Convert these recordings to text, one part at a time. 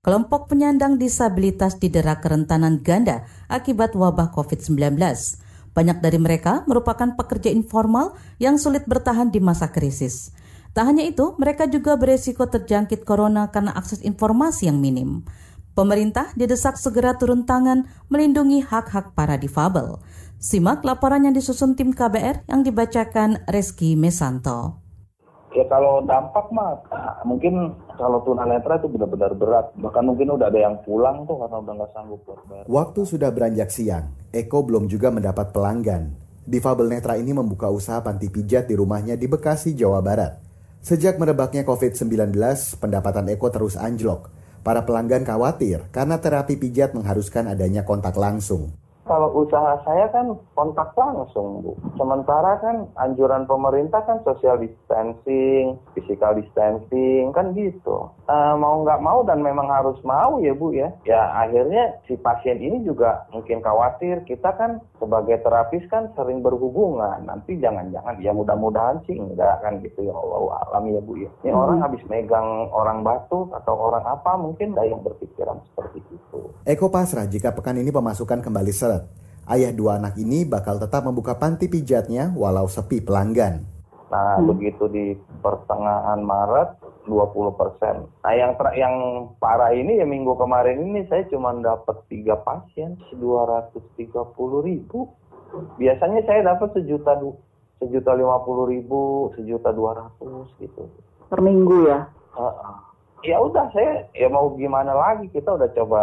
Kelompok penyandang disabilitas didera kerentanan ganda akibat wabah COVID-19. Banyak dari mereka merupakan pekerja informal yang sulit bertahan di masa krisis. Tak hanya itu, mereka juga beresiko terjangkit corona karena akses informasi yang minim. Pemerintah didesak segera turun tangan melindungi hak-hak para difabel. Simak laporan yang disusun tim KBR yang dibacakan Reski Mesanto. Ya kalau dampak mah mungkin kalau tunanetra itu benar-benar berat. Bahkan mungkin udah ada yang pulang tuh karena udah nggak sanggup buat. Waktu sudah beranjak siang, Eko belum juga mendapat pelanggan. Difabel netra ini membuka usaha panti pijat di rumahnya di Bekasi, Jawa Barat. Sejak merebaknya COVID-19, pendapatan Eko terus anjlok. Para pelanggan khawatir karena terapi pijat mengharuskan adanya kontak langsung kalau usaha saya kan kontak langsung, Bu. Sementara kan anjuran pemerintah kan social distancing, physical distancing, kan gitu. Uh, mau nggak mau dan memang harus mau ya, Bu ya. Ya akhirnya si pasien ini juga mungkin khawatir. Kita kan sebagai terapis kan sering berhubungan. Nanti jangan-jangan, ya mudah-mudahan sih enggak kan gitu ya Allah alam ya, Bu ya. Ini hmm. orang habis megang orang batu atau orang apa mungkin ada yang berpikiran seperti itu. Eko pasrah jika pekan ini pemasukan kembali seret Ayah dua anak ini bakal tetap membuka panti pijatnya walau sepi pelanggan. Nah, hmm. begitu di pertengahan Maret 20 persen. Nah, yang ter yang parah ini ya minggu kemarin ini saya cuma dapat tiga pasien 230 ribu. Biasanya saya dapat sejuta sejuta lima puluh ribu, sejuta dua ratus gitu. Per minggu ya? Uh -uh ya udah saya ya mau gimana lagi kita udah coba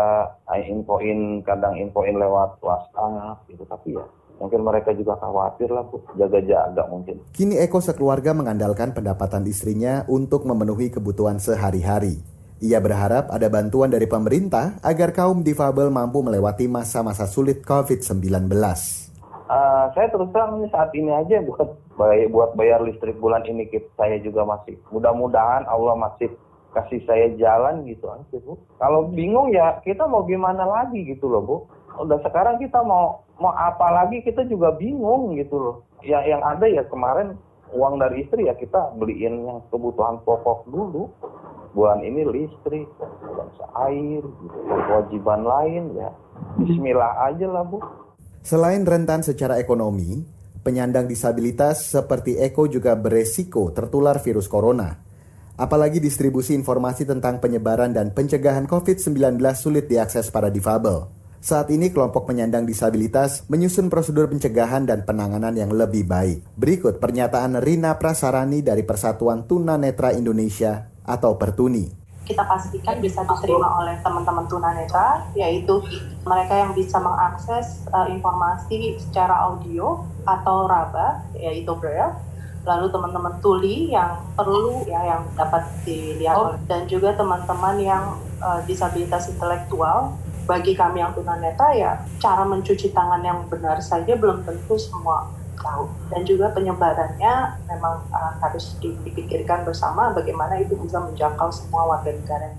eh, infoin kadang infoin lewat WhatsApp gitu tapi ya mungkin mereka juga khawatir lah bu jaga-jaga mungkin. Kini Eko sekeluarga mengandalkan pendapatan istrinya untuk memenuhi kebutuhan sehari-hari. Ia berharap ada bantuan dari pemerintah agar kaum difabel mampu melewati masa-masa sulit COVID-19. Uh, eh, saya terus terang saat ini aja buat bayar, buat bayar listrik bulan ini saya juga masih mudah-mudahan Allah masih kasih saya jalan gitu aja bu. Kalau bingung ya kita mau gimana lagi gitu loh bu. Udah sekarang kita mau mau apa lagi kita juga bingung gitu loh. Ya yang ada ya kemarin uang dari istri ya kita beliin yang kebutuhan pokok dulu. Bulan ini listrik, bulan air, gitu. kewajiban lain ya. Bismillah aja lah bu. Selain rentan secara ekonomi, penyandang disabilitas seperti Eko juga beresiko tertular virus corona. Apalagi distribusi informasi tentang penyebaran dan pencegahan COVID-19 sulit diakses para difabel. Saat ini kelompok penyandang disabilitas menyusun prosedur pencegahan dan penanganan yang lebih baik. Berikut pernyataan Rina Prasarani dari Persatuan Tuna Netra Indonesia atau Pertuni kita pastikan bisa diterima oleh teman-teman tunanetra, yaitu mereka yang bisa mengakses uh, informasi secara audio atau raba, yaitu braille, lalu teman-teman tuli yang perlu ya yang dapat dilihat oh. dan juga teman-teman yang uh, disabilitas intelektual. Bagi kami yang tunanetra ya cara mencuci tangan yang benar saja belum tentu semua tahu. Dan juga penyebarannya memang uh, harus dipikirkan bersama bagaimana itu bisa menjangkau semua warga negara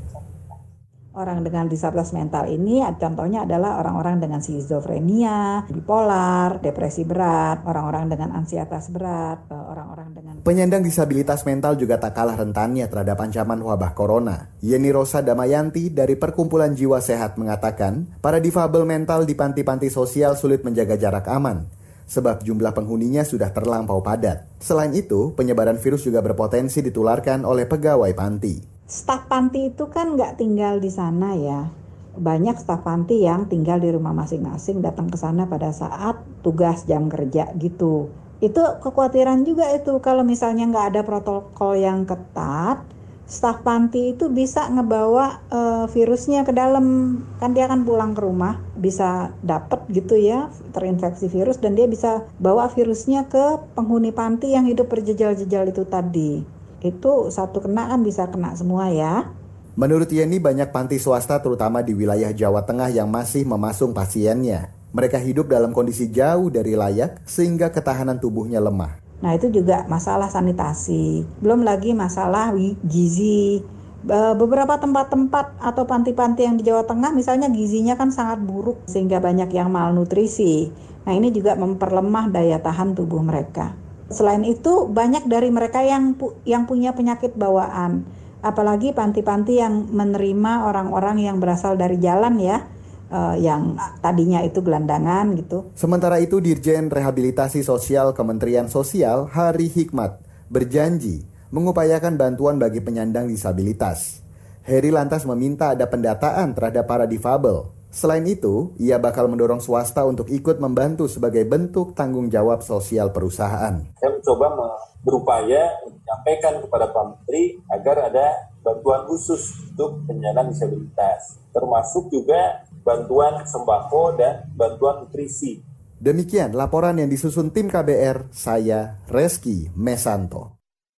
Orang dengan disabilitas mental ini contohnya adalah orang-orang dengan skizofrenia, bipolar, depresi berat, orang-orang dengan ansietas berat, eh, orang-orang dengan Penyandang disabilitas mental juga tak kalah rentannya terhadap ancaman wabah corona. Yeni Rosa Damayanti dari Perkumpulan Jiwa Sehat mengatakan, para difabel mental di panti-panti sosial sulit menjaga jarak aman sebab jumlah penghuninya sudah terlampau padat. Selain itu, penyebaran virus juga berpotensi ditularkan oleh pegawai panti staf panti itu kan nggak tinggal di sana ya. Banyak staf panti yang tinggal di rumah masing-masing datang ke sana pada saat tugas jam kerja gitu. Itu kekhawatiran juga itu kalau misalnya nggak ada protokol yang ketat, staf panti itu bisa ngebawa uh, virusnya ke dalam kan dia akan pulang ke rumah bisa dapet gitu ya terinfeksi virus dan dia bisa bawa virusnya ke penghuni panti yang hidup berjejal-jejal itu tadi itu satu kena kan bisa kena semua ya. Menurut Yeni banyak panti swasta terutama di wilayah Jawa Tengah yang masih memasung pasiennya. Mereka hidup dalam kondisi jauh dari layak sehingga ketahanan tubuhnya lemah. Nah itu juga masalah sanitasi. Belum lagi masalah gizi. Beberapa tempat-tempat atau panti-panti yang di Jawa Tengah misalnya gizinya kan sangat buruk sehingga banyak yang malnutrisi. Nah ini juga memperlemah daya tahan tubuh mereka. Selain itu, banyak dari mereka yang pu yang punya penyakit bawaan. apalagi panti-panti yang menerima orang-orang yang berasal dari jalan ya, uh, yang tadinya itu gelandangan gitu. Sementara itu Dirjen Rehabilitasi Sosial Kementerian Sosial Hari Hikmat berjanji mengupayakan bantuan bagi penyandang disabilitas. Heri lantas meminta ada pendataan terhadap para difabel. Selain itu, ia bakal mendorong swasta untuk ikut membantu sebagai bentuk tanggung jawab sosial perusahaan. Saya mencoba berupaya menyampaikan kepada Pak Menteri agar ada bantuan khusus untuk penyandang disabilitas, termasuk juga bantuan sembako dan bantuan nutrisi. Demikian laporan yang disusun tim KBR, saya Reski Mesanto.